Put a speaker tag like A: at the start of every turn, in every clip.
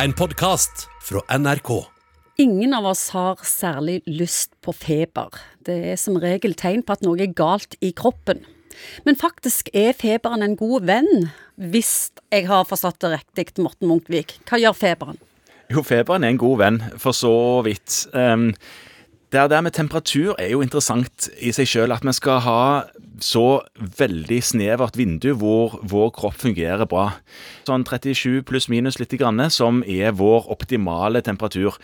A: En podkast fra NRK.
B: Ingen av oss har særlig lyst på feber. Det er som regel tegn på at noe er galt i kroppen. Men faktisk er feberen en god venn, hvis jeg har forstått det riktig, Morten Munkvik. Hva gjør feberen?
C: Jo, feberen er en god venn, for så vidt. Um, det der med temperatur er jo interessant i seg sjøl. At vi skal ha så veldig snevert vindu hvor vår kropp fungerer bra. Sånn 37 pluss minus litt, grann, som er vår optimale temperatur.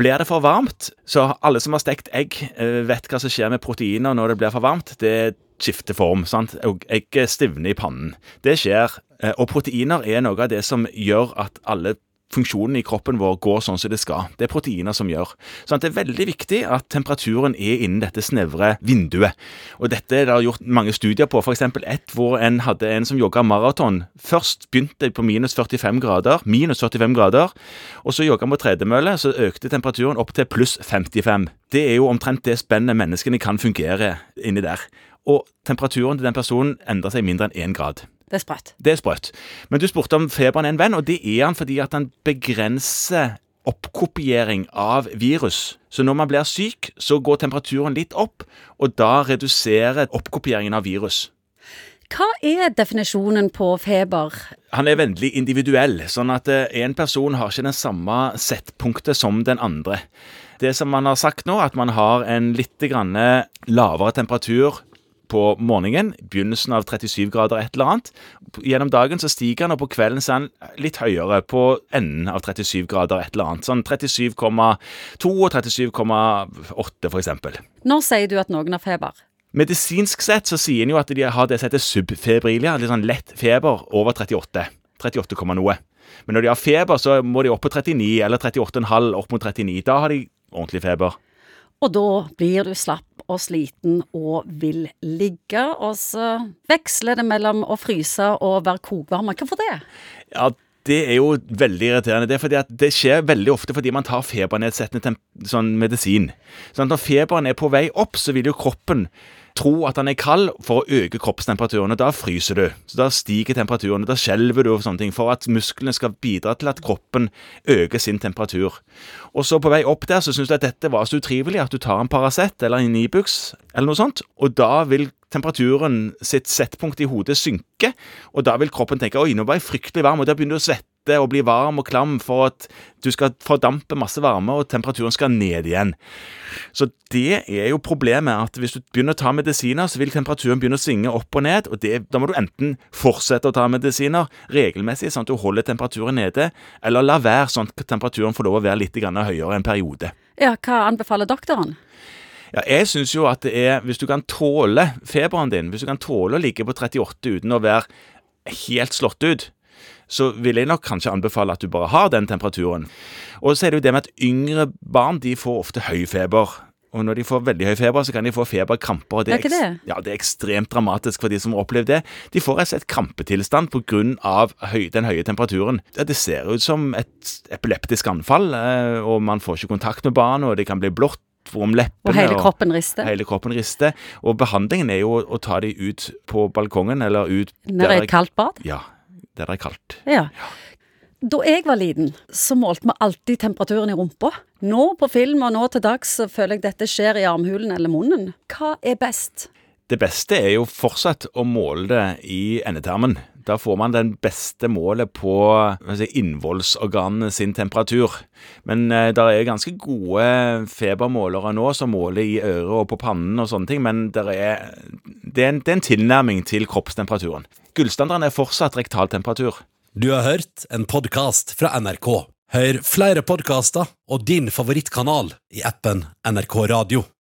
C: Blir det for varmt, så alle som har stekt egg, eh, vet hva som skjer med proteiner når det blir for varmt. Det skifter form. sant? Egget stivner i pannen. Det skjer. Eh, og proteiner er noe av det som gjør at alle funksjonen i kroppen vår går sånn som det skal. Det er proteiner som gjør. Så det er veldig viktig at temperaturen er innen dette snevre vinduet. Og Dette er det gjort mange studier på, f.eks. ett hvor en hadde en som jogga maraton. Først begynte på minus 45 grader, minus 45 grader, og så jogga på tredemølle, så økte temperaturen opp til pluss 55. Det er jo omtrent det spennet menneskene kan fungere inni der. Og temperaturen til den personen endrer seg mindre enn én grad.
B: Det er sprøtt.
C: Det er sprøtt. Men du spurte om feberen er en venn, og det er han fordi at han begrenser oppkopiering av virus. Så når man blir syk, så går temperaturen litt opp, og da reduserer oppkopieringen av virus.
B: Hva er definisjonen på feber?
C: Han er vennlig individuell, sånn at én en person har ikke den samme settpunktet som den andre. Det som man har sagt nå, at man har en litt lavere temperatur på morgenen. Begynnelsen av 37 grader et eller annet. Gjennom dagen så stiger han, og på kvelden så er han litt høyere på enden av 37 grader et eller annet. Sånn 37,2 og 37,8 f.eks.
B: Når sier du at noen har feber?
C: Medisinsk sett så sier en jo at de har det som heter subfebrilia, litt sånn lett feber over 38. 38, noe. Men når de har feber, så må de opp på 39 eller 38,5 opp mot 39. Da har de ordentlig feber.
B: Og da blir du slapp og sliten og vil ligge, og så veksler det mellom å fryse og være kokvarm. Hvorfor det?
C: Ja, det er jo veldig irriterende. Det er fordi at det skjer veldig ofte fordi man tar febernedsettende sånn medisin. Sånn Når feberen er på vei opp, så vil jo kroppen tro at den er kald for å øke kroppstemperaturen. og Da fryser du. Så Da stiger temperaturen. og Da skjelver du og sånne ting for at musklene skal bidra til at kroppen øker sin temperatur. Og så på vei opp der så syns du at dette var så utrivelig at du tar en Paracet eller en Ibux eller noe sånt, og da vil temperaturen sitt settpunkt i hodet synke, og da vil kroppen tenke oi, nå var jeg fryktelig varm, og da begynner du å svette og bli varm og klam for at du skal fordampe masse varme, og temperaturen skal ned igjen. Så det er jo problemet, at hvis du begynner å ta medisiner, så vil temperaturen begynne å svinge opp og ned, og det, da må du enten fortsette å ta medisiner regelmessig, sånn at du holder temperaturen nede, eller la være, sånn at temperaturen får lov å være litt høyere en periode.
B: Ja, Hva anbefaler doktoren?
C: Ja, jeg syns jo at det er Hvis du kan tåle feberen din, hvis du kan tåle å ligge på 38 uten å være helt slått ut, så vil jeg nok kanskje anbefale at du bare har den temperaturen. Og så er det jo det med at yngre barn de får ofte høy feber. Og når de får veldig høy feber, så kan de få feberkramper.
B: Det er, det?
C: Ja, det er ekstremt dramatisk for de som har opplevd det. De får rett og slett krampetilstand pga. Høy, den høye temperaturen. Det ser ut som et epileptisk anfall, eh, og man får ikke kontakt med barnet, og det kan bli blått om leppene.
B: Og hele kroppen rister.
C: Hele kroppen rister. Og behandlingen er jo å ta dem ut på balkongen eller ut
B: Nede i et kaldt bad?
C: Ja, der det er kaldt.
B: Ja. Da jeg var liten, så målte vi alltid temperaturen i rumpa. Nå på film og nå til dags så føler jeg dette skjer i armhulen eller munnen. Hva er best?
C: Det beste er jo fortsatt å måle det i endetermen. Da får man den beste målet på si, innvollsorganene sin temperatur. Men eh, det er ganske gode febermålere nå som måler i øret og på pannen og sånne ting, men er, det, er en, det er en tilnærming til kroppstemperaturen. Gullstandarden er fortsatt rektaltemperatur.
A: Du har hørt en podkast fra NRK. Hør flere podkaster og din favorittkanal i appen NRK Radio.